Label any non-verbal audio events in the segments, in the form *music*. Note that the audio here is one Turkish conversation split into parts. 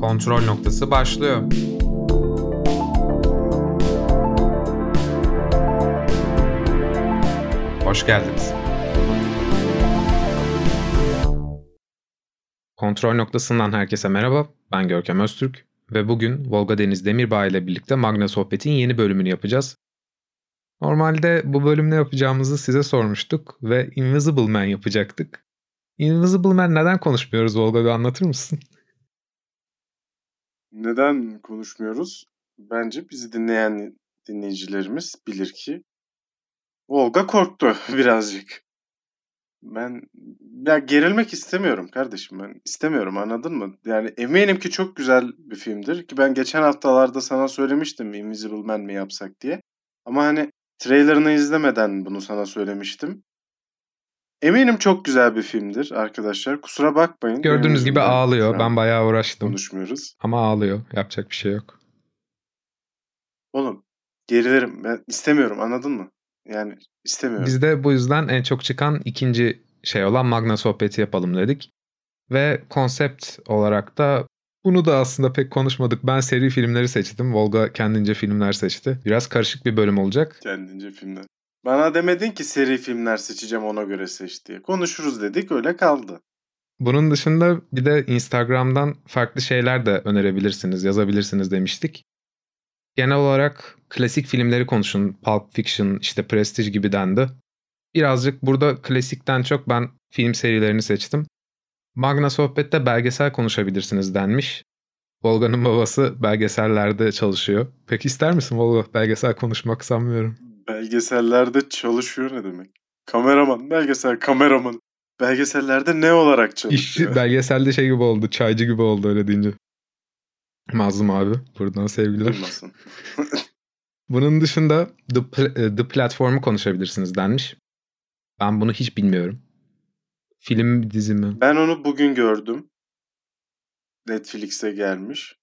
Kontrol noktası başlıyor. Hoş geldiniz. Kontrol noktasından herkese merhaba. Ben Görkem Öztürk ve bugün Volga Deniz Demirbağ ile birlikte Magna Sohbet'in yeni bölümünü yapacağız. Normalde bu bölüm ne yapacağımızı size sormuştuk ve Invisible Man yapacaktık. Invisible Man neden konuşmuyoruz Volga bir anlatır mısın? Neden konuşmuyoruz? Bence bizi dinleyen dinleyicilerimiz bilir ki Volga korktu *laughs* birazcık. Ben ya gerilmek istemiyorum kardeşim ben istemiyorum anladın mı? Yani eminim ki çok güzel bir filmdir ki ben geçen haftalarda sana söylemiştim Invisible Man mi yapsak diye. Ama hani trailerını izlemeden bunu sana söylemiştim. Eminim çok güzel bir filmdir arkadaşlar. Kusura bakmayın. Gördüğünüz gibi ağlıyor. Ben bayağı uğraştım. Konuşmuyoruz. Ama ağlıyor. Yapacak bir şey yok. Oğlum gerilerim. Ben istemiyorum anladın mı? Yani istemiyorum. Biz de bu yüzden en çok çıkan ikinci şey olan Magna sohbeti yapalım dedik. Ve konsept olarak da bunu da aslında pek konuşmadık. Ben seri filmleri seçtim. Volga kendince filmler seçti. Biraz karışık bir bölüm olacak. Kendince filmler. Bana demedin ki seri filmler seçeceğim ona göre seç diye. Konuşuruz dedik öyle kaldı. Bunun dışında bir de Instagram'dan farklı şeyler de önerebilirsiniz, yazabilirsiniz demiştik. Genel olarak klasik filmleri konuşun. Pulp Fiction, işte Prestige gibi dendi. Birazcık burada klasikten çok ben film serilerini seçtim. Magna Sohbet'te belgesel konuşabilirsiniz denmiş. Volga'nın babası belgesellerde çalışıyor. Peki ister misin Volga belgesel konuşmak sanmıyorum. Belgesellerde çalışıyor ne demek? Kameraman, belgesel kameraman. Belgesellerde ne olarak çalışıyor? İş, belgeselde şey gibi oldu, çaycı gibi oldu öyle deyince. Mazlum abi, buradan sevgiler. *laughs* Bunun dışında The, Pl- The Platform'u konuşabilirsiniz denmiş. Ben bunu hiç bilmiyorum. Film dizi mi? Ben onu bugün gördüm. Netflix'e gelmiş.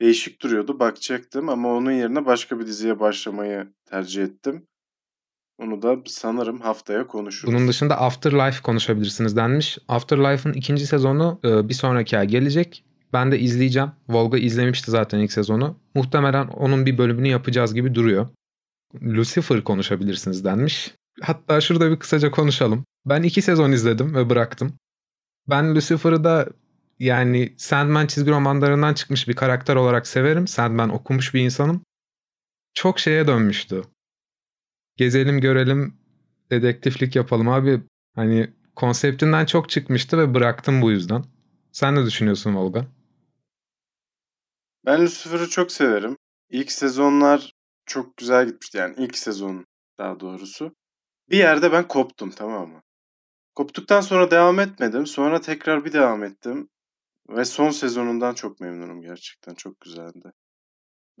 Değişik duruyordu. Bakacaktım ama onun yerine başka bir diziye başlamayı tercih ettim. Onu da sanırım haftaya konuşuruz. Bunun dışında Afterlife konuşabilirsiniz denmiş. Afterlife'ın ikinci sezonu e, bir sonraki ay gelecek. Ben de izleyeceğim. Volga izlemişti zaten ilk sezonu. Muhtemelen onun bir bölümünü yapacağız gibi duruyor. Lucifer konuşabilirsiniz denmiş. Hatta şurada bir kısaca konuşalım. Ben iki sezon izledim ve bıraktım. Ben Lucifer'ı da yani Sandman çizgi romanlarından çıkmış bir karakter olarak severim. Sandman okumuş bir insanım. Çok şeye dönmüştü. Gezelim görelim dedektiflik yapalım abi. Hani konseptinden çok çıkmıştı ve bıraktım bu yüzden. Sen ne düşünüyorsun Volga? Ben Lucifer'ı çok severim. İlk sezonlar çok güzel gitmişti yani ilk sezon daha doğrusu. Bir yerde ben koptum tamam mı? Koptuktan sonra devam etmedim. Sonra tekrar bir devam ettim. Ve son sezonundan çok memnunum gerçekten. Çok güzeldi.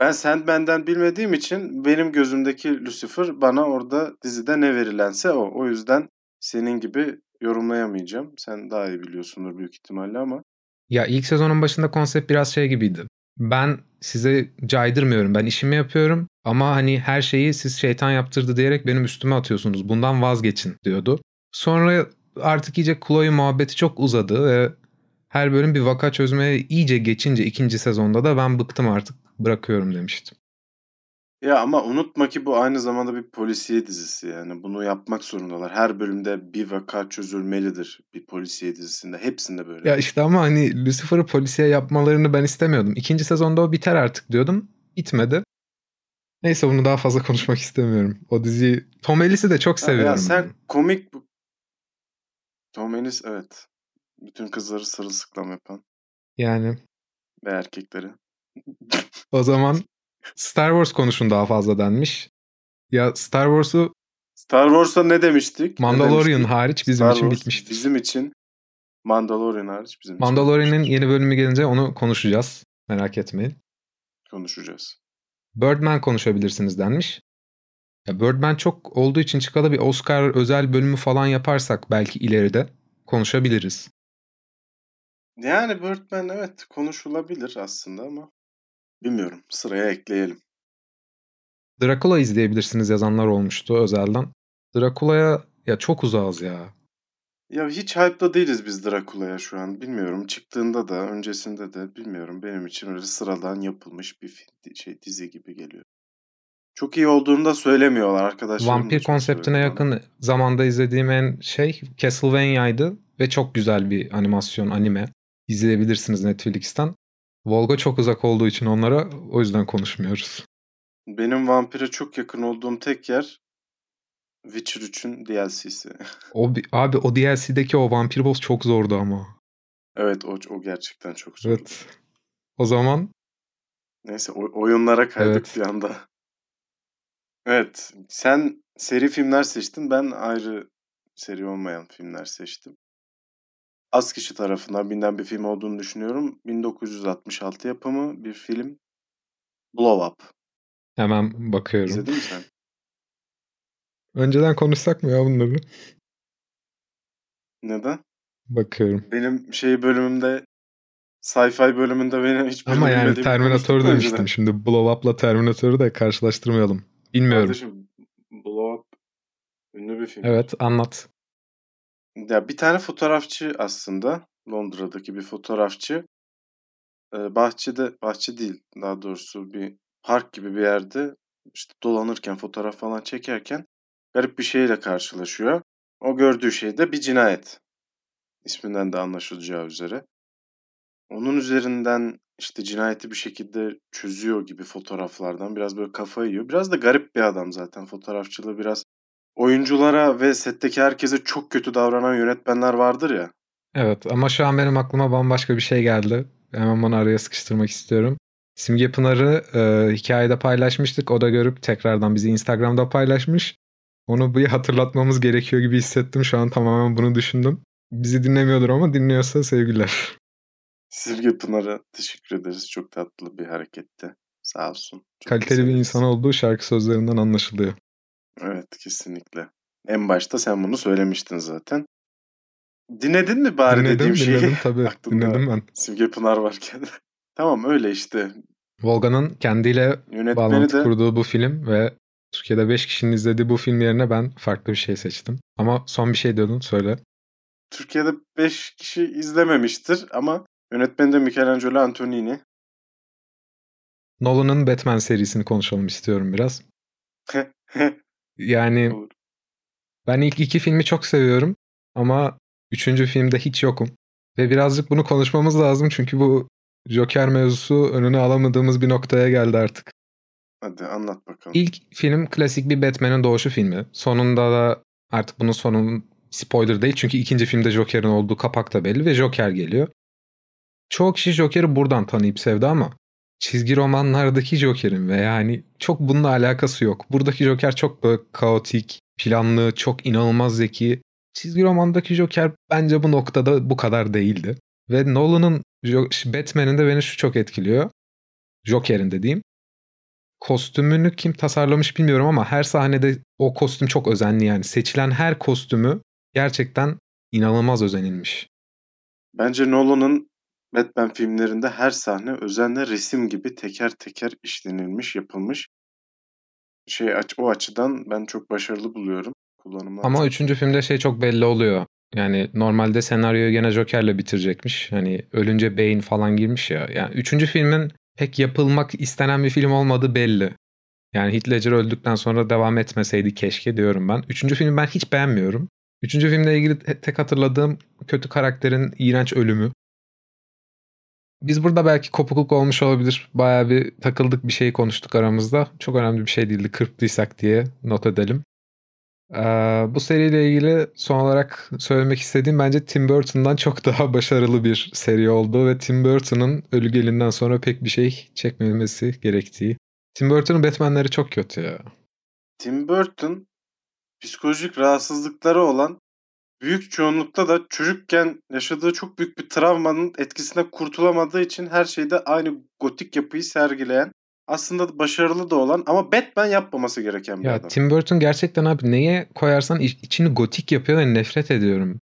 Ben Sandman'den bilmediğim için benim gözümdeki Lucifer bana orada dizide ne verilense o. O yüzden senin gibi yorumlayamayacağım. Sen daha iyi biliyorsundur büyük ihtimalle ama. Ya ilk sezonun başında konsept biraz şey gibiydi. Ben size caydırmıyorum. Ben işimi yapıyorum ama hani her şeyi siz şeytan yaptırdı diyerek benim üstüme atıyorsunuz. Bundan vazgeçin diyordu. Sonra artık iyice Chloe muhabbeti çok uzadı ve her bölüm bir vaka çözmeye iyice geçince ikinci sezonda da ben bıktım artık bırakıyorum demiştim. Ya ama unutma ki bu aynı zamanda bir polisiye dizisi yani. Bunu yapmak zorundalar. Her bölümde bir vaka çözülmelidir bir polisiye dizisinde. Hepsinde böyle. Ya işte ama hani Lucifer'ı polisiye yapmalarını ben istemiyordum. İkinci sezonda o biter artık diyordum. Bitmedi. Neyse bunu daha fazla konuşmak istemiyorum. O diziyi Tom Ellis'i de çok seviyorum. Ya sen komik Tom Ellis evet. Bütün kızları sırılsıklam yapan. Yani. Ve erkekleri. *laughs* o zaman Star Wars konuşun daha fazla denmiş. Ya Star Wars'u Star Wars'a ne demiştik? Mandalorian ne demiştik? hariç bizim Star için Wars, bitmiştir. Bizim için Mandalorian hariç bizim Mandalorian'ın yeni bölümü gelince onu konuşacağız. Merak etmeyin. Konuşacağız. Birdman konuşabilirsiniz denmiş. Ya Birdman çok olduğu için çıkalı bir Oscar özel bölümü falan yaparsak belki ileride konuşabiliriz. Yani Birdman evet konuşulabilir aslında ama bilmiyorum sıraya ekleyelim. Dracula izleyebilirsiniz yazanlar olmuştu özelden. Dracula'ya ya çok uzağız ya. Ya hiç hype'da değiliz biz Drakula'ya şu an. Bilmiyorum. Çıktığında da öncesinde de bilmiyorum. Benim için öyle sıradan yapılmış bir film, şey dizi gibi geliyor. Çok iyi olduğunu da söylemiyorlar arkadaşlar. Vampir konseptine yakın zamanda izlediğim en şey Castlevania'ydı ve çok güzel bir animasyon anime. İzleyebilirsiniz Netflix'ten. Volga çok uzak olduğu için onlara o yüzden konuşmuyoruz. Benim vampire çok yakın olduğum tek yer Witcher 3'ün DLC'si. O, abi o DLC'deki o vampir boss çok zordu ama. Evet o, o gerçekten çok zordu. Evet. O zaman Neyse o, oyunlara kaydık evet. bir anda. Evet sen seri filmler seçtin ben ayrı seri olmayan filmler seçtim. Az kişi tarafından bilinen bir film olduğunu düşünüyorum. 1966 yapımı bir film Blow Up. Hemen bakıyorum. İzledin mi sen? Önceden konuşsak mı ya bunları? Neden? Bakıyorum. Benim şey bölümümde sci-fi bölümünde benim hiç Ama yani Terminator demiştim. Önceden. Şimdi Blow Up'la Terminator'u da karşılaştırmayalım. Bilmiyorum. Kardeşim Blow Up ünlü bir film. Evet anlat. Ya bir tane fotoğrafçı aslında Londra'daki bir fotoğrafçı bahçede bahçe değil daha doğrusu bir park gibi bir yerde işte dolanırken fotoğraf falan çekerken garip bir şeyle karşılaşıyor. O gördüğü şey de bir cinayet. İsminden de anlaşılacağı üzere. Onun üzerinden işte cinayeti bir şekilde çözüyor gibi fotoğraflardan biraz böyle kafayı yiyor. Biraz da garip bir adam zaten fotoğrafçılığı biraz oyunculara ve setteki herkese çok kötü davranan yönetmenler vardır ya. Evet ama şu an benim aklıma bambaşka bir şey geldi. Hemen bunu araya sıkıştırmak istiyorum. Simge Pınar'ı e, hikayede paylaşmıştık. O da görüp tekrardan bizi Instagram'da paylaşmış. Onu bir hatırlatmamız gerekiyor gibi hissettim. Şu an tamamen bunu düşündüm. Bizi dinlemiyordur ama dinliyorsa sevgiler. Simge Pınar'a teşekkür ederiz. Çok tatlı bir hareketti. Sağ olsun. Çok Kaliteli bir insan olduğu şarkı sözlerinden anlaşılıyor. Evet kesinlikle. En başta sen bunu söylemiştin zaten. Dinledin mi bari dinledim, dediğim şeyi? Dinledim *laughs* tabii. dinledim ben. Simge Pınar varken. *laughs* tamam öyle işte. Volga'nın kendiyle Yönetmeni bağlantı de... kurduğu bu film ve Türkiye'de 5 kişinin izlediği bu film yerine ben farklı bir şey seçtim. Ama son bir şey diyordun söyle. Türkiye'de 5 kişi izlememiştir ama yönetmeni de Michelangelo Antonioni. Nolan'ın Batman serisini konuşalım istiyorum biraz. *laughs* yani ben ilk iki filmi çok seviyorum ama üçüncü filmde hiç yokum. Ve birazcık bunu konuşmamız lazım çünkü bu Joker mevzusu önüne alamadığımız bir noktaya geldi artık. Hadi anlat bakalım. İlk film klasik bir Batman'in doğuşu filmi. Sonunda da artık bunun sonun spoiler değil çünkü ikinci filmde Joker'in olduğu kapakta belli ve Joker geliyor. Çoğu kişi Joker'i buradan tanıyıp sevdi ama çizgi romanlardaki Joker'in ve yani çok bununla alakası yok. Buradaki Joker çok böyle kaotik, planlı, çok inanılmaz zeki. Çizgi romandaki Joker bence bu noktada bu kadar değildi. Ve Nolan'ın Batman'in de beni şu çok etkiliyor. Joker'in dediğim kostümünü kim tasarlamış bilmiyorum ama her sahnede o kostüm çok özenli yani. Seçilen her kostümü gerçekten inanılmaz özenilmiş. Bence Nolan'ın Batman filmlerinde her sahne özenle resim gibi teker teker işlenilmiş, yapılmış. Şey o açıdan ben çok başarılı buluyorum. Kullanımı Ama çok... üçüncü filmde şey çok belli oluyor. Yani normalde senaryoyu gene Joker'le bitirecekmiş. Hani ölünce beyin falan girmiş ya. Yani üçüncü filmin pek yapılmak istenen bir film olmadığı belli. Yani Heath Ledger öldükten sonra devam etmeseydi keşke diyorum ben. Üçüncü filmi ben hiç beğenmiyorum. Üçüncü filmle ilgili tek hatırladığım kötü karakterin iğrenç ölümü. Biz burada belki kopukluk olmuş olabilir. Baya bir takıldık bir şey konuştuk aramızda. Çok önemli bir şey değildi. Kırptıysak diye not edelim. Ee, bu seriyle ilgili son olarak söylemek istediğim bence Tim Burton'dan çok daha *laughs* başarılı bir seri oldu ve Tim Burton'ın ölü gelinden sonra pek bir şey çekmemesi gerektiği. Tim Burton'un Batman'leri çok kötü ya. Tim Burton psikolojik rahatsızlıkları olan büyük çoğunlukta da çocukken yaşadığı çok büyük bir travmanın etkisine kurtulamadığı için her şeyde aynı gotik yapıyı sergileyen aslında başarılı da olan ama Batman yapmaması gereken bir ya, adam. Tim Burton gerçekten abi neye koyarsan içini gotik yapıyor ve nefret ediyorum.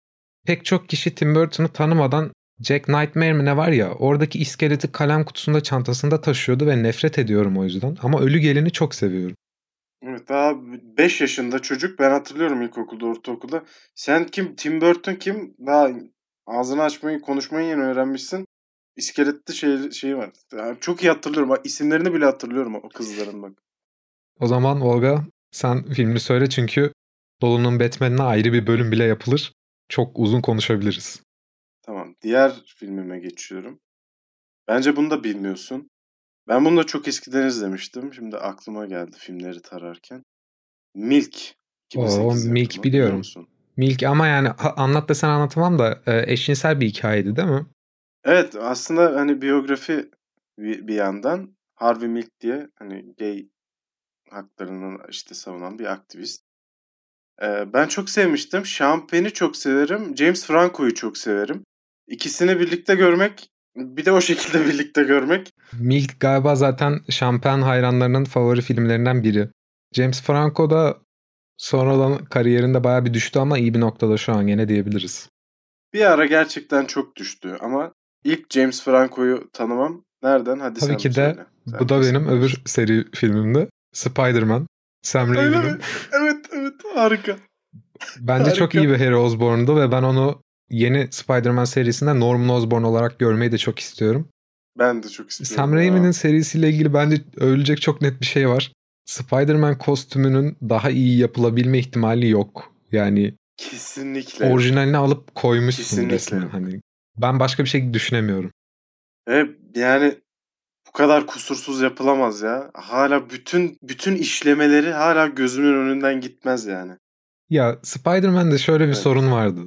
Pek çok kişi Tim Burton'u tanımadan Jack Nightmare mi ne var ya oradaki iskeleti kalem kutusunda çantasında taşıyordu ve nefret ediyorum o yüzden. Ama Ölü Gelin'i çok seviyorum. Evet daha 5 yaşında çocuk ben hatırlıyorum ilkokulda ortaokulda. Sen kim? Tim Burton kim? Daha ağzını açmayı konuşmayı yeni öğrenmişsin. İskeletli şey, şeyi var. Ya çok iyi hatırlıyorum. Bak, isimlerini bile hatırlıyorum o kızların bak. O zaman Olga sen filmini söyle çünkü Nolan'ın Batman'ine ayrı bir bölüm bile yapılır. Çok uzun konuşabiliriz. Tamam. Diğer filmime geçiyorum. Bence bunu da bilmiyorsun. Ben bunu da çok eskiden izlemiştim. Şimdi aklıma geldi filmleri tararken. Milk. O Milk biliyorum. Milk ama yani anlat desen anlatamam da e, eşcinsel bir hikayeydi değil mi? Evet aslında hani biyografi bir, yandan Harvey Milk diye hani gay haklarının işte savunan bir aktivist. Ee, ben çok sevmiştim. Penn'i çok severim. James Franco'yu çok severim. İkisini birlikte görmek bir de o şekilde *laughs* birlikte görmek. Milk galiba zaten Champagne hayranlarının favori filmlerinden biri. James Franco da sonradan kariyerinde baya bir düştü ama iyi bir noktada şu an gene diyebiliriz. Bir ara gerçekten çok düştü ama ilk James Franco'yu tanımam nereden? Hadi Tabii sen ki de söyle. Sen bu da söyle. benim öbür seri filmimde Spider-Man. Sam Raimi'nin. mi? Evet evet harika. Bence çok Harika. iyi bir Harry Osborn'du ve ben onu yeni Spider-Man serisinde Norman Osborn olarak görmeyi de çok istiyorum. Ben de çok istiyorum. Sam. Raimi'nin serisiyle ilgili bence övülecek çok net bir şey var. Spider-Man kostümünün daha iyi yapılabilme ihtimali yok. Yani Kesinlikle. orijinalini alıp koymuşsun Kesinlikle. resmen. Hani ben başka bir şey düşünemiyorum. Ve yani bu kadar kusursuz yapılamaz ya. Hala bütün bütün işlemeleri hala gözümün önünden gitmez yani. Ya Spider-Man'de şöyle bir Evet. sorun vardı.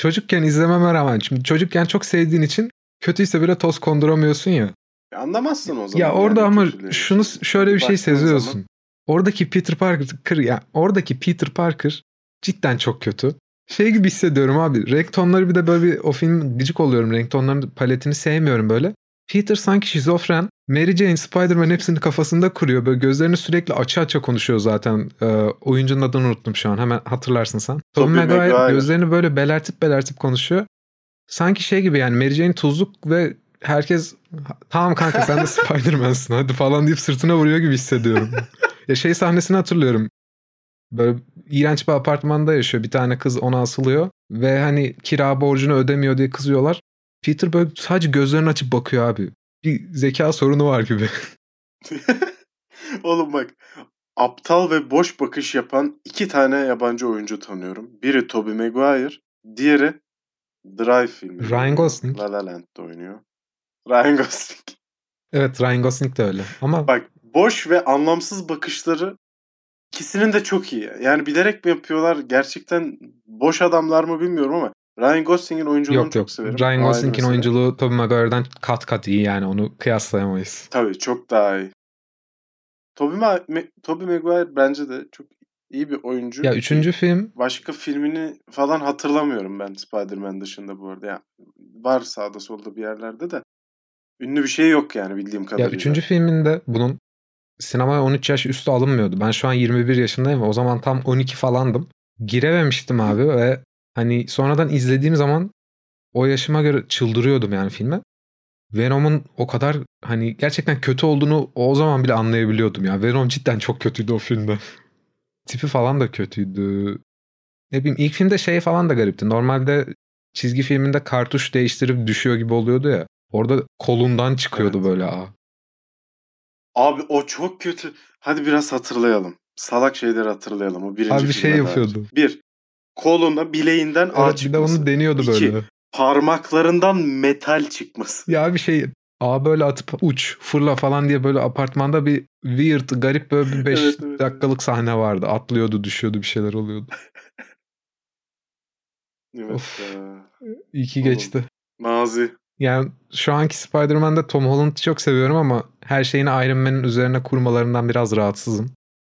Çocukken izlememe rağmen şimdi çocukken çok sevdiğin için kötüyse bile toz konduramıyorsun ya. Ya Anlamazsın o zaman. Ya orada yani ama kötülüğü. şunu şöyle bir şey seziyorsun. zaman- Oradaki Peter Parker ya oradaki Peter Parker cidden çok kötü. Şey gibi hissediyorum abi. Renk tonları bir de böyle bir o film gıcık oluyorum. Renk tonlarının paletini sevmiyorum böyle. Peter sanki şizofren. Mary Jane, Spider-Man hepsini kafasında kuruyor. Böyle gözlerini sürekli açı açı konuşuyor zaten. Ee, oyuncunun adını unuttum şu an. Hemen hatırlarsın sen. Maguire, Maguire. gözlerini böyle belertip belertip konuşuyor. Sanki şey gibi yani Mary Jane tuzluk ve herkes tamam kanka sen de *laughs* Spider-Man'sın hadi falan deyip sırtına vuruyor gibi hissediyorum. ya şey sahnesini hatırlıyorum. Böyle iğrenç bir apartmanda yaşıyor. Bir tane kız ona asılıyor. Ve hani kira borcunu ödemiyor diye kızıyorlar. Peter böyle sadece gözlerini açıp bakıyor abi. Bir zeka sorunu var gibi. *laughs* *laughs* Oğlum bak aptal ve boş bakış yapan iki tane yabancı oyuncu tanıyorum. Biri Tobey Maguire, diğeri Drive filmi. Ryan Gosling. La La Land'de oynuyor. Ryan Gosling. *laughs* Evet Ryan Gosling de öyle. Ama Bak boş ve anlamsız bakışları ikisinin de çok iyi. Yani bilerek mi yapıyorlar? Gerçekten boş adamlar mı bilmiyorum ama Ryan Gosling'in oyunculuğunu yok çok yok. severim. Ryan Gosling'in oyunculuğu Tobey Maguire'dan kat kat iyi yani onu kıyaslayamayız. Tabii çok daha iyi. Tobey, Ma- Ma- Tobey Maguire bence de çok iyi bir oyuncu. Ya üçüncü film Başka filmini falan hatırlamıyorum ben Spider-Man dışında bu arada. Ya, var sağda solda bir yerlerde de. Ünlü bir şey yok yani bildiğim Ya kadarıyla. üçüncü filminde bunun sinemaya 13 yaş üstü alınmıyordu. Ben şu an 21 yaşındayım ve o zaman tam 12 falandım. Girememiştim abi ve hani sonradan izlediğim zaman o yaşıma göre çıldırıyordum yani filme. Venom'un o kadar hani gerçekten kötü olduğunu o zaman bile anlayabiliyordum ya. Venom cidden çok kötüydü o filmde. *laughs* Tipi falan da kötüydü. Ne bileyim ilk filmde şey falan da garipti. Normalde çizgi filminde kartuş değiştirip düşüyor gibi oluyordu ya. Orada kolundan çıkıyordu Evet. böyle aa. Abi o çok kötü. Hadi biraz hatırlayalım. Salak şeyleri hatırlayalım. O birinci Abi bir şey dair. yapıyordu. Bir, koluna bileğinden ağ Evet, bir de çıkması. onu deniyordu İki, böyle. parmaklarından metal çıkması. Ya bir şey Aa böyle atıp uç fırla falan diye böyle apartmanda bir weird garip böyle bir 5 Evet, evet, dakikalık sahne vardı. Atlıyordu düşüyordu bir şeyler oluyordu. *laughs* Evet Of. İyi ki Oğlum. geçti. Mazi. Yani şu anki Spider-Man'de Tom Holland'ı çok seviyorum ama her şeyini Iron Man'in üzerine kurmalarından biraz rahatsızım.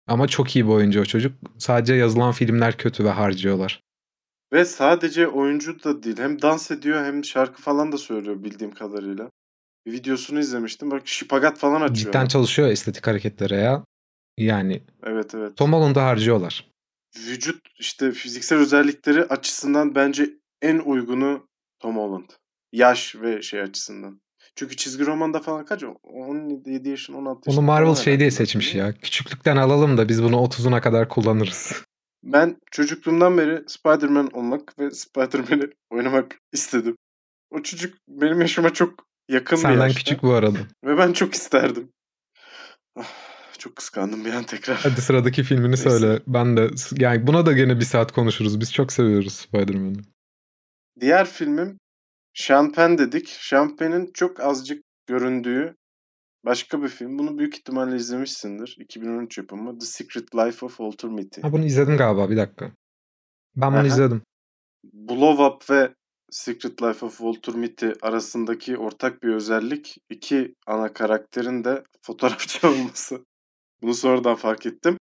Ama çok iyi bir oyuncu o çocuk. Sadece yazılan filmler kötü ve harcıyorlar. Ve sadece oyuncu da değil. Hem dans ediyor hem şarkı falan da söylüyor bildiğim kadarıyla. Videosunu izlemiştim. Bak şipagat falan açıyor. Cidden çalışıyor estetik hareketlere ya. Yani Evet evet. Tom Holland'ı harcıyorlar. Vücut işte fiziksel özellikleri açısından bence en uygunu Tom Holland. Yaş ve şey açısından. Çünkü çizgi romanda falan kaç? 17 yaşın 16 yaşın. Onu Marvel şey diye seçmiş ya. Küçüklükten alalım da biz bunu 30'una kadar kullanırız. Ben çocukluğumdan beri Spider-Man olmak ve Spider-Man'i oynamak istedim. O çocuk benim yaşıma çok yakın Senden bir yaşta. küçük bu arada. Ve ben çok isterdim. Ah, çok kıskandım bir an tekrar. Hadi sıradaki filmini Neyse. söyle. Ben de yani buna da gene bir saat konuşuruz. Biz çok seviyoruz Spider-Man'i. Diğer filmim Sean Penn dedik. Sean Penn'in çok azıcık göründüğü başka bir film. Bunu büyük ihtimalle izlemişsindir. 2013 yapımı The Secret Life of Walter Mitty. Ha bunu izledim galiba bir dakika. Ben bunu Aha. izledim. Blow Up ve Secret Life of Walter Mitty arasındaki ortak bir özellik iki ana karakterin de *laughs* fotoğrafçı olması. Bunu sonradan fark ettim.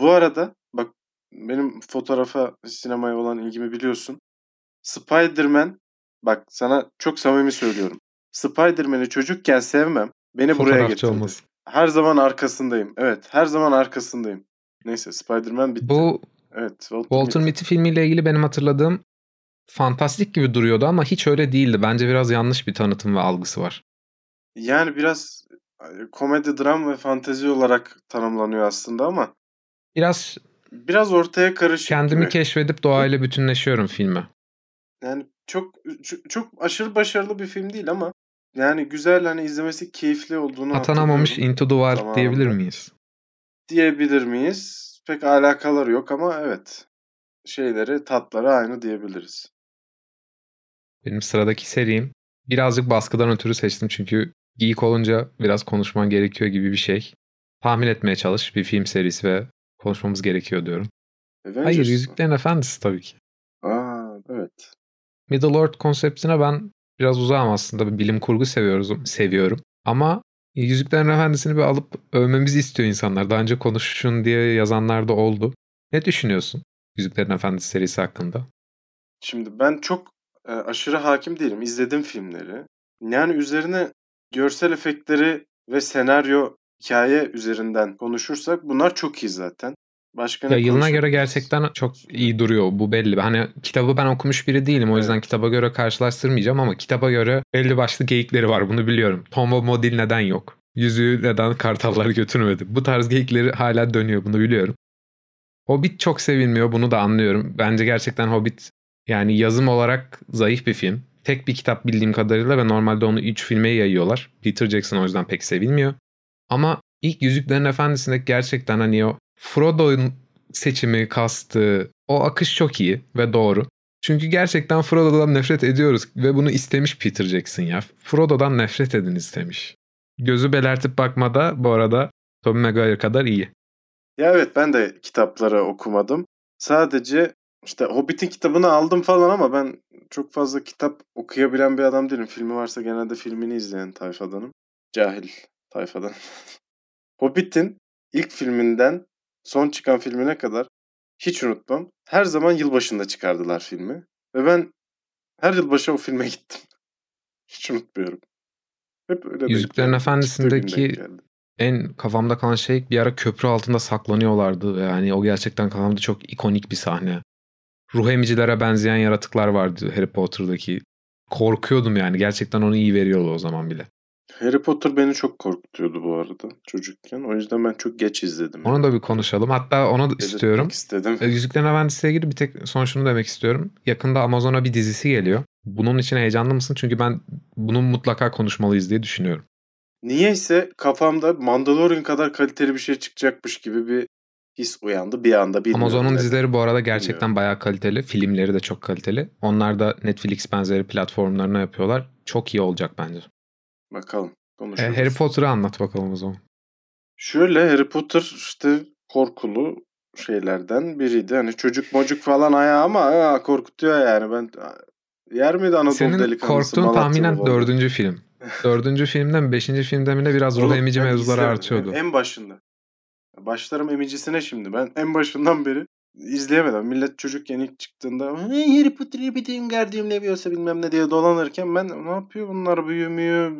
Bu arada bak benim fotoğrafa, sinemaya olan ilgimi biliyorsun. Spider-Man bak sana çok samimi söylüyorum. Spider-Man'i çocukken sevmem. Beni buraya getirdi. Her zaman arkasındayım. Evet, her zaman arkasındayım. Neyse Spider-Man bitti. Bu evet, Walter, Walter Mitty. Mitty filmiyle ilgili benim hatırladığım fantastik gibi duruyordu ama hiç öyle değildi. Bence biraz yanlış bir tanıtım ve algısı var. Yani biraz komedi, dram ve fantezi olarak tanımlanıyor aslında ama Biraz biraz ortaya karışık kendimi gibi. keşfedip doğayla bütünleşiyorum filme. Yani çok çok- aşırı başarılı bir film değil ama yani güzel hani izlemesi keyifli olduğunu Atanamamış. Into the Wild Zamanında. diyebilir miyiz? diyebilir miyiz? Pek alakaları yok ama evet. Şeyleri, tatları aynı diyebiliriz. Benim sıradaki serim birazcık baskıdan ötürü seçtim çünkü geek olunca biraz konuşman gerekiyor gibi bir şey. Tahmin etmeye çalış bir film serisi ve konuşmamız gerekiyor diyorum. Avengers Hayır? Yüzüklerin Efendisi tabii ki. Aa, evet. Middle Earth konseptine ben biraz uzağım aslında. Bilim kurgu seviyoruz, seviyorum. Ama Yüzüklerin Efendisi'ni bir alıp övmemizi istiyor insanlar. Daha önce konuşun diye yazanlar da oldu. Ne düşünüyorsun Yüzüklerin Efendisi serisi hakkında? Şimdi ben çok e, aşırı hakim değilim. İzledim filmleri. Yani üzerine görsel efektleri ve senaryo hikaye üzerinden konuşursak bunlar çok iyi zaten. Başka Ya yılına göre gerçekten çok iyi duruyor. Bu belli. Hani kitabı ben okumuş biri değilim. O yüzden Evet. kitaba göre karşılaştırmayacağım ama kitaba göre belli başlı geyikleri var. Bunu biliyorum. Tom Bombadil neden yok? Yüzüğü neden kartallar götürmedi? Bu tarz geyikleri hala dönüyor. Bunu biliyorum. Hobbit çok sevilmiyor. Bunu da anlıyorum. Bence gerçekten Hobbit yani yazım olarak zayıf bir film. Tek bir kitap bildiğim kadarıyla ve normalde onu 3 filme yayıyorlar. Peter Jackson o yüzden pek sevilmiyor. Ama ilk Yüzüklerin Efendisi'ndeki gerçekten hani o Frodo'nun seçimi, kastı, o akış çok iyi ve doğru. Çünkü gerçekten Frodo'dan nefret ediyoruz ve bunu istemiş Peter Jackson ya. Frodo'dan nefret edin istemiş. Gözü belertip bakmada bu arada Tobey Maguire kadar iyi. Ya evet ben de kitapları okumadım. Sadece işte Hobbit'in kitabını aldım falan ama ben çok fazla kitap okuyabilen bir adam değilim. Filmi varsa genelde filmini izleyen tayfadanım. Cahil tayfadan. *laughs* Hobbit'in ilk filminden son çıkan filmine kadar hiç unutmam. Her zaman yılbaşında çıkardılar filmi. Ve ben her yılbaşı o filme *laughs* gittim. Hiç unutmuyorum. Hep öyle Yüzüklerin Efendisi'ndeki en kafamda kalan şey bir ara köprü altında saklanıyorlardı. Yani o gerçekten kafamda çok ikonik bir sahne. Ruh emicilere benzeyen yaratıklar vardı Harry Potter'daki. Korkuyordum yani. Gerçekten onu iyi veriyordu o zaman bile. Harry Potter beni çok korkutuyordu bu arada çocukken. O yüzden ben çok geç izledim. Onu da bir konuşalım. Hatta onu da istiyorum. istedim. E, Yüzüklerin Efendisi'yle ilgili bir tek son şunu demek istiyorum. Yakında Amazon'a bir dizisi geliyor. Bunun için heyecanlı mısın? Çünkü ben bunun mutlaka konuşmalıyız diye düşünüyorum. Niyeyse kafamda Mandalorian kadar kaliteli bir şey çıkacakmış gibi bir his uyandı bir anda. Amazon'un neden. dizileri bu arada gerçekten Bilmiyorum. bayağı kaliteli. Filmleri de çok kaliteli. Onlar da Netflix benzeri platformlarına yapıyorlar. Çok iyi olacak bence. Bakalım E, konuşuruz. Harry Potter'ı anlat bakalım o zaman. Şöyle Harry Potter işte korkulu şeylerden biriydi. Hani çocuk mocuk falan ayağı ama aa, korkutuyor yani. Ben yer miydi Anadolu Senin delikanlısı korktuğun Malatyalı tahminen Volga? dördüncü film. Dördüncü filmden beşinci filmde mi ne biraz ruh emici mevzuları artıyordu. En başında. Başlarım emicisine şimdi. Ben en başından beri izleyemedim. Millet çocukken ilk çıktığında "Hey, Harry Potter'ı bitireyim gardiyan leviyorsa bilmem ne diye dolanırken ben ne yapıyor bunlar büyümüyor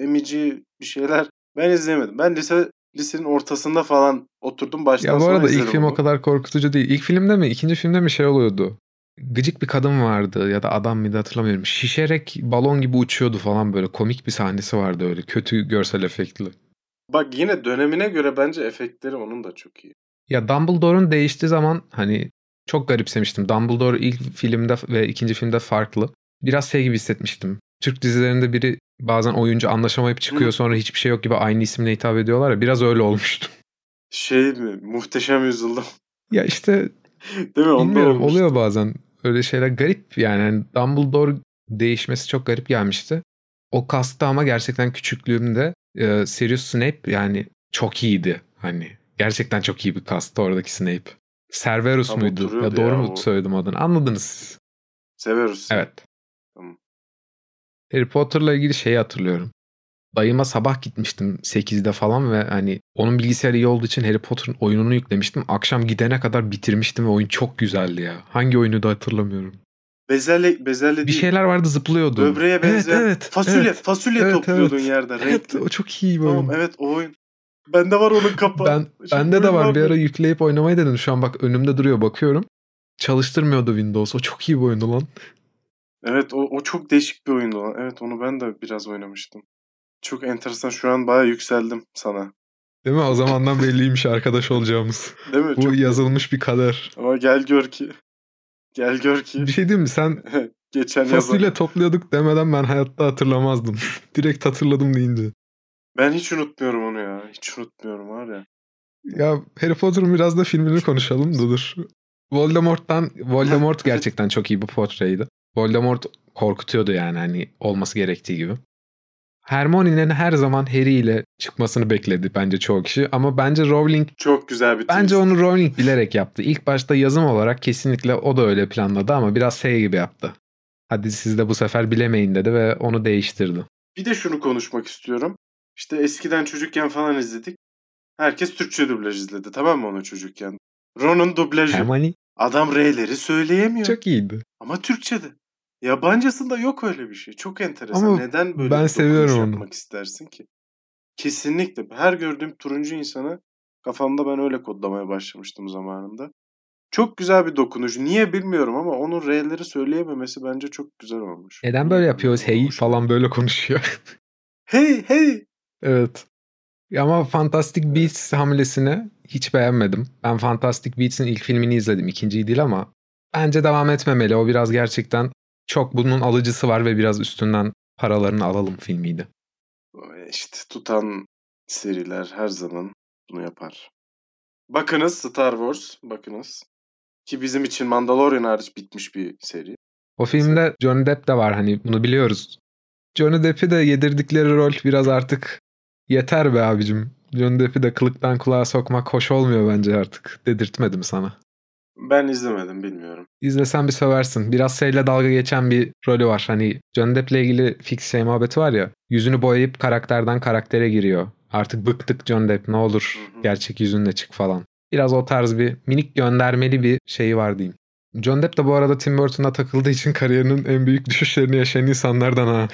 emici bir şeyler. Ben izleyemedim. Ben lise lisenin ortasında falan oturdum baştan Ya bu sona arada ilk film onu. o kadar korkutucu değil. İlk filmde mi ikinci filmde mi şey oluyordu. gıcık bir kadın vardı ya da adam mıydı hatırlamıyorum. Şişerek balon gibi uçuyordu falan böyle. Komik bir sahnesi vardı öyle. Kötü görsel efektli. Bak yine dönemine göre bence efektleri onun da çok iyi. Ya Dumbledore'un değiştiği zaman hani çok garipsemiştim. Dumbledore ilk filmde ve ikinci filmde farklı. Biraz şey gibi hissetmiştim. Türk dizilerinde biri bazen oyuncu anlaşamayıp çıkıyor sonra hiçbir şey yok gibi aynı isimle hitap ediyorlar ya. Biraz öyle olmuştu. *laughs* Şey mi? Muhteşem yüzyılda. Ya işte *laughs* Değil mi? Onda olmuştu. oluyor bazen. Öyle şeyler garip yani. Hani Dumbledore değişmesi çok garip gelmişti. O kasta ama gerçekten küçüklüğümde e, Sirius Snape yani çok iyiydi. Hani gerçekten çok iyi bir kastı oradaki Snape. Cerberus Tam muydu? Ya doğru ya mu o. söyledim adını? Anladınız siz. Severus. Evet. Tamam. Harry Potter'la ilgili şeyi hatırlıyorum. Dayıma sabah gitmiştim 8'de falan ve hani onun bilgisayarı iyi olduğu için Harry Potter'ın oyununu yüklemiştim. Akşam gidene kadar bitirmiştim ve oyun çok güzeldi ya. Hangi oyunu da hatırlamıyorum. Bezelye, bezelye Bir değil. şeyler vardı zıplıyordu. Böbreğe benzeyen Evet, evet, fasulye, evet. fasulye Evet, topluyordun evet. yerden. Evet, renkli. o çok iyi bir Tamam oyun. evet o oyun. Bende var onun kapağı. Ben, Şimdi bende de oyun var. Bir ara yükleyip oynamayı dedim. Şu an bak önümde duruyor bakıyorum. Çalıştırmıyordu Windows. O çok iyi bir oyundu lan. Evet o, o çok değişik bir oyundu lan. Evet onu ben de biraz oynamıştım. Çok enteresan. Şu an bayağı yükseldim sana. Değil mi? O zamandan belliymiş arkadaş olacağımız. Değil mi? Bu Çok... yazılmış bir kader. Ama gel gör ki. Gel gör ki. Bir şey diyeyim mi? Sen *laughs* Geçen fasulye yazar. topluyorduk demeden ben hayatta hatırlamazdım. *laughs* Direkt hatırladım deyince. Ben hiç unutmuyorum onu ya. Hiç unutmuyorum var ya. Ya Harry Potter'ın biraz da filmini konuşalım da dur. Voldemort'tan Voldemort *laughs* gerçekten çok iyi bir portreydi. Voldemort korkutuyordu yani hani olması gerektiği gibi. Hermione'nin her zaman Harry ile çıkmasını bekledi bence çoğu kişi ama bence Rowling Çok güzel bir bence twist. onu Rowling bilerek yaptı. İlk başta yazım olarak kesinlikle o da öyle planladı ama biraz şey gibi yaptı. Hadi siz de bu sefer bilemeyin dedi ve onu değiştirdi. Bir de şunu konuşmak istiyorum. İşte eskiden çocukken falan izledik. Herkes Türkçe dublaj izledi tamam mı onu çocukken? Ron'un dublajı. Hermione Adam R'leri söyleyemiyor. çok iyiydi. Ama Türkçe'de. Yabancısında yok öyle bir şey. Çok enteresan. Ama Neden böyle ben bir seviyorum onu. yapmak istersin ki? Kesinlikle. Her gördüğüm turuncu insanı kafamda ben öyle kodlamaya başlamıştım zamanında. Çok güzel bir dokunuş. Niye bilmiyorum ama onun R'leri söyleyememesi bence çok güzel olmuş. Neden böyle yapıyoruz? Hey falan böyle konuşuyor. *laughs* Hey hey. Evet. Ama Fantastic Beasts hamlesini hiç beğenmedim. Ben Fantastic Beasts'in ilk filmini izledim. ikinciyi değil ama bence devam etmemeli. O biraz gerçekten çok bunun alıcısı var ve biraz üstünden paralarını alalım filmiydi. İşte tutan seriler her zaman bunu yapar. Bakınız Star Wars. Bakınız. Ki bizim için Mandalorian hariç bitmiş bir seri. O filmde Johnny Depp de var hani bunu biliyoruz. Johnny Depp'i de yedirdikleri rol biraz artık yeter be abicim. Johnny Depp'i de kılıktan kulağa sokmak hoş olmuyor bence artık. Dedirtmedim sana. Ben izlemedim bilmiyorum. İzlesen bir söversin. Biraz şeyle dalga geçen bir rolü var. Hani Johnny Depp'le ilgili fix şey muhabbeti var ya. Yüzünü boyayıp karakterden karaktere giriyor. Artık bıktık Johnny Depp ne olur Hı hı. gerçek yüzünle çık falan. Biraz o tarz bir minik göndermeli bir şeyi var diyeyim. John Depp de bu arada Tim Burton'a takıldığı için kariyerinin en büyük düşüşlerini yaşayan insanlardan ha.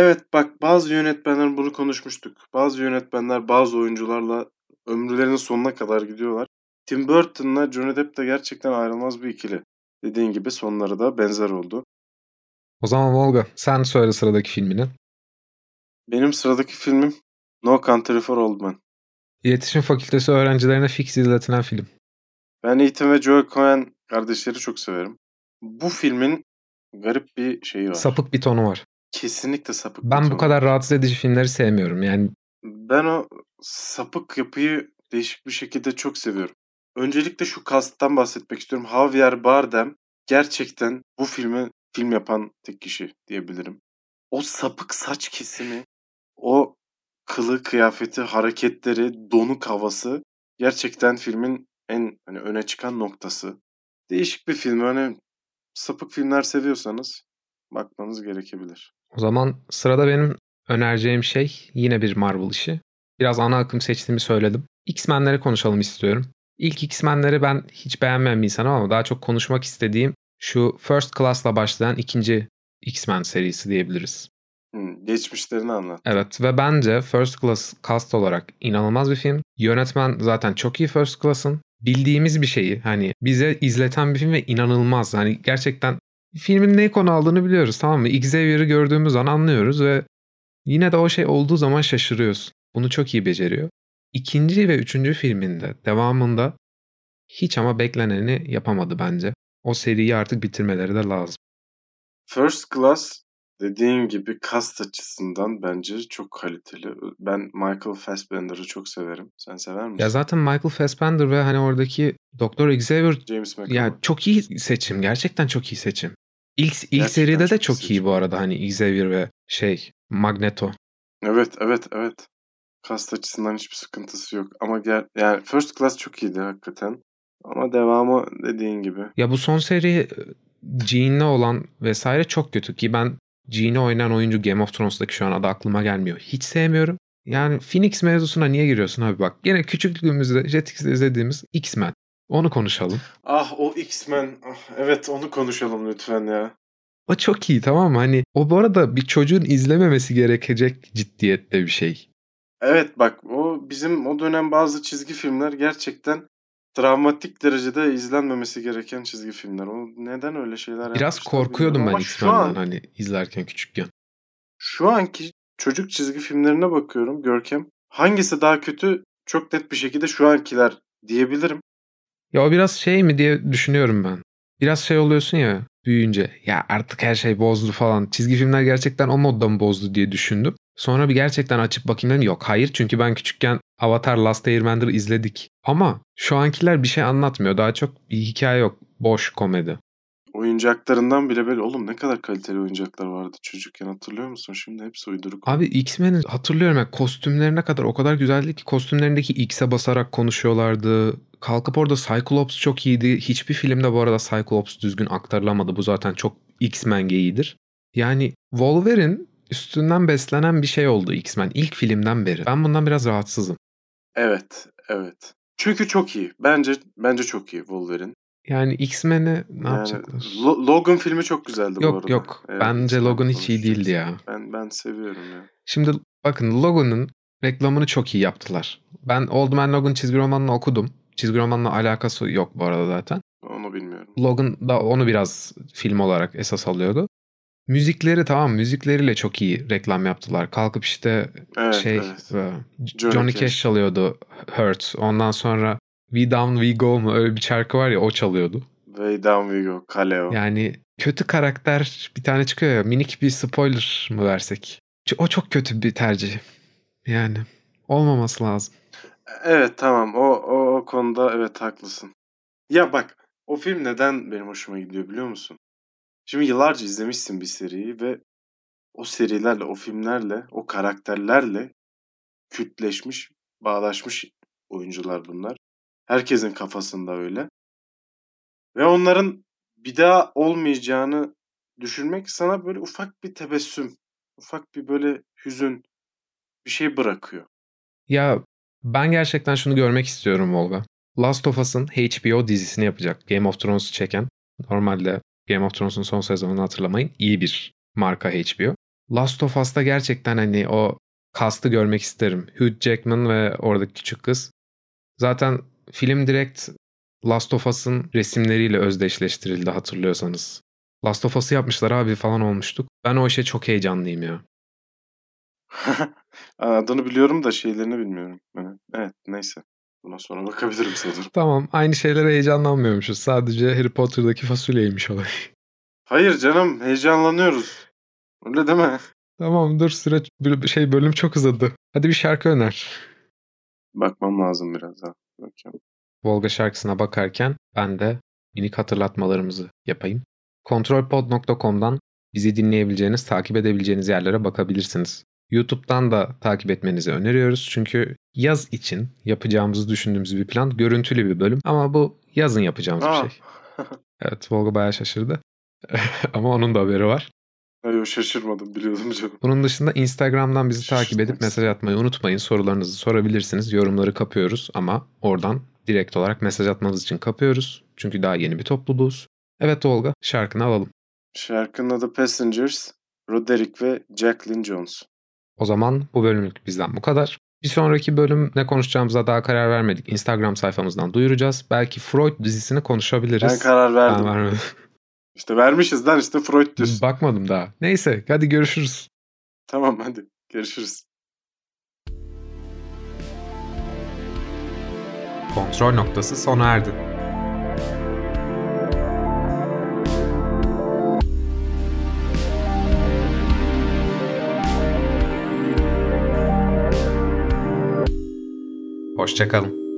Evet bak bazı yönetmenler bunu konuşmuştuk. Bazı yönetmenler bazı oyuncularla ömrülerinin sonuna kadar gidiyorlar. Tim Burton'la Johnny Depp de gerçekten ayrılmaz bir ikili. Dediğin gibi sonları da benzer oldu. O zaman Volga sen söyle sıradaki filmini. Benim sıradaki filmim No Country for Old Men. İletişim Fakültesi öğrencilerine fix izletilen film. Ben Ethan ve Joel Coen kardeşleri çok severim. Bu filmin garip bir şeyi var. Sapık bir tonu var. Kesinlikle sapık Ben bu kadar rahatsız edici filmleri sevmiyorum. Yani Ben o sapık yapıyı değişik bir şekilde çok seviyorum. Öncelikle şu kasttan bahsetmek istiyorum. Javier Bardem gerçekten bu filmi film yapan tek kişi diyebilirim. O sapık saç kesimi, o kılı, kıyafeti, hareketleri, donuk havası gerçekten filmin en hani öne çıkan noktası. Değişik bir film. Hani sapık filmler seviyorsanız bakmanız gerekebilir. O zaman sırada benim önereceğim şey yine bir Marvel işi. Biraz ana akım seçtiğimi söyledim. X-Men'leri konuşalım istiyorum. İlk X-Men'leri ben hiç beğenmeyen bir insanım ama daha çok konuşmak istediğim şu First Class'la başlayan ikinci X-Men serisi diyebiliriz. Hmm, geçmişlerini anlat. Evet ve bence First Class cast olarak inanılmaz bir film. Yönetmen zaten çok iyi First Class'ın. bildiğimiz bir şeyi hani bize izleten bir film ve inanılmaz. Hani gerçekten filmin ne konu aldığını biliyoruz tamam mı? Xavier'ı gördüğümüz an anlıyoruz ve yine de o şey olduğu zaman şaşırıyorsun. Bunu çok iyi beceriyor. İkinci ve üçüncü filminde devamında hiç ama bekleneni yapamadı bence. O seriyi artık bitirmeleri de lazım. First Class dediğin gibi cast açısından bence çok kaliteli. Ben Michael Fassbender'ı çok severim. Sen sever misin? Ya zaten Michael Fassbender ve hani oradaki Doktor Xavier James McAvoy. ya çok iyi seçim. Gerçekten çok iyi seçim. İlk, ilk Gerçekten seride de çok iyi çok iyi seçim. bu arada hani Xavier ve şey Magneto. Evet, evet, evet. Cast açısından hiçbir sıkıntısı yok. Ama gel yani First Class çok iyiydi hakikaten. Ama devamı dediğin gibi. Ya bu son seri Jean'le olan vesaire çok kötü ki ben Jean'i oynayan oyuncu Game of Thrones'daki şu an adı aklıma gelmiyor. Hiç sevmiyorum. Yani Phoenix mevzusuna niye giriyorsun abi bak. Gene küçüklüğümüzde Jetix'te izlediğimiz X-Men. Onu konuşalım. Ah o X-Men. Ah, evet onu konuşalım lütfen ya. O çok iyi tamam mı? Hani o bu arada bir çocuğun izlememesi gerekecek ciddiyette bir şey. Evet bak o bizim o dönem bazı çizgi filmler gerçekten travmatik derecede izlenmemesi gereken çizgi filmler. O neden öyle şeyler Biraz korkuyordum ben X-Men'den an, hani izlerken küçükken. şu anki çocuk çizgi filmlerine bakıyorum Görkem. Hangisi daha kötü çok net bir şekilde şu ankiler diyebilirim. Ya o biraz şey mi diye düşünüyorum ben. Biraz şey oluyorsun ya büyüyünce. Ya artık her şey bozdu falan. Çizgi filmler gerçekten o modda mı bozdu diye düşündüm. Sonra bir gerçekten açıp bakayım dedim. Yok hayır çünkü ben küçükken Avatar Last Airbender'ı izledik. Ama şu ankiler bir şey anlatmıyor. Daha çok bir hikaye yok. Boş komedi. Oyuncaklarından bile böyle oğlum ne kadar kaliteli oyuncaklar vardı çocukken hatırlıyor musun? Şimdi hepsi uyduruk. Abi X-Men'in hatırlıyorum ya kostümlerine kadar o kadar güzeldi ki kostümlerindeki X'e basarak konuşuyorlardı. Kalkıp orada Cyclops çok iyiydi. Hiçbir filmde bu arada Cyclops düzgün aktarılamadı. Bu zaten çok X-Men geyiğidir. Yani Wolverine üstünden beslenen bir şey oldu X-Men ilk filmden beri. Ben bundan biraz rahatsızım. Evet, evet. Çünkü çok iyi. Bence bence çok iyi Wolverine. Yani X-Men'i ne Yani yapacaklar? Lo- Logan filmi çok güzeldi bu Yok arada. yok. Evet, Bence Logan hiç iyi değildi ya. Ben ben seviyorum ya. Şimdi bakın Logan'ın reklamını çok iyi yaptılar. Ben Old Man Logan çizgi romanını okudum. Çizgi romanla alakası yok bu arada zaten. Onu bilmiyorum. Logan da onu biraz film olarak esas alıyordu. Müzikleri tamam müzikleriyle çok iyi reklam yaptılar. Kalkıp işte Evet, şey evet. e, Johnny Johnny. Cash. çalıyordu Hurt. Ondan sonra We Down We Go mu öyle bir şarkı var ya o çalıyordu. Way Down We Go, Kaleo. Yani kötü karakter bir tane çıkıyor ya minik bir spoiler mı versek? O çok kötü bir tercih. Yani olmaması lazım. Evet tamam o, o, o konuda evet haklısın. Ya bak o film neden benim hoşuma gidiyor biliyor musun? Şimdi yıllarca izlemişsin bir seriyi ve o serilerle, o filmlerle, o karakterlerle kültleşmiş, bağdaşmış oyuncular bunlar. Herkesin kafasında öyle. Ve onların bir daha olmayacağını düşünmek sana böyle ufak bir tebessüm, ufak bir böyle hüzün bir şey bırakıyor. Ya ben gerçekten şunu görmek istiyorum Volga. Last of Us'ın HBO dizisini yapacak. Game of Thrones'u çeken. Normalde Game of Thrones'un son sezonunu hatırlamayın. İyi bir marka HBO. Last of Us'ta gerçekten hani o kastı görmek isterim. Hugh Jackman ve oradaki küçük kız. Zaten film direkt Last of Us'ın resimleriyle özdeşleştirildi hatırlıyorsanız. Last of Us'ı yapmışlar abi falan olmuştuk. Ben o işe çok heyecanlıyım ya. *laughs* Adını biliyorum da şeylerini bilmiyorum. Evet, evet neyse. Buna sonra bakabilirim sanırım. *laughs* Tamam aynı şeylere heyecanlanmıyormuşuz. Sadece Harry Potter'daki fasulyeymiş olay. Hayır canım heyecanlanıyoruz. Öyle deme. Tamam dur süre şey bölüm çok uzadı. Hadi bir şarkı öner. Bakmam lazım biraz daha. Bakayım. Volga şarkısına bakarken ben de minik hatırlatmalarımızı yapayım. Kontrolpod.com'dan bizi dinleyebileceğiniz, takip edebileceğiniz yerlere bakabilirsiniz. YouTube'dan da takip etmenizi öneriyoruz. Çünkü yaz için yapacağımızı düşündüğümüz bir plan görüntülü bir bölüm. Ama bu yazın yapacağımız Aa. bir şey. Evet Volga bayağı şaşırdı. *laughs* Ama onun da haberi var. Hayır şaşırmadım biliyordum canım. Bunun dışında Instagram'dan bizi takip edip mesaj atmayı unutmayın. Sorularınızı sorabilirsiniz. Yorumları kapıyoruz ama oradan direkt olarak mesaj atmanız için kapıyoruz. Çünkü daha yeni bir topluluğuz. Evet Olga şarkını alalım. Şarkının adı Passengers, Roderick ve Jacqueline Jones. O zaman bu bölümlük bizden bu kadar. Bir sonraki bölüm ne konuşacağımıza daha karar vermedik. Instagram sayfamızdan duyuracağız. Belki Freud dizisini konuşabiliriz. Ben karar verdim. Ben vermedim. İşte vermişiz lan işte Freud diyorsun. Bakmadım daha. Neyse hadi görüşürüz. Tamam hadi görüşürüz. Kontrol noktası sona erdi. Hoşçakalın.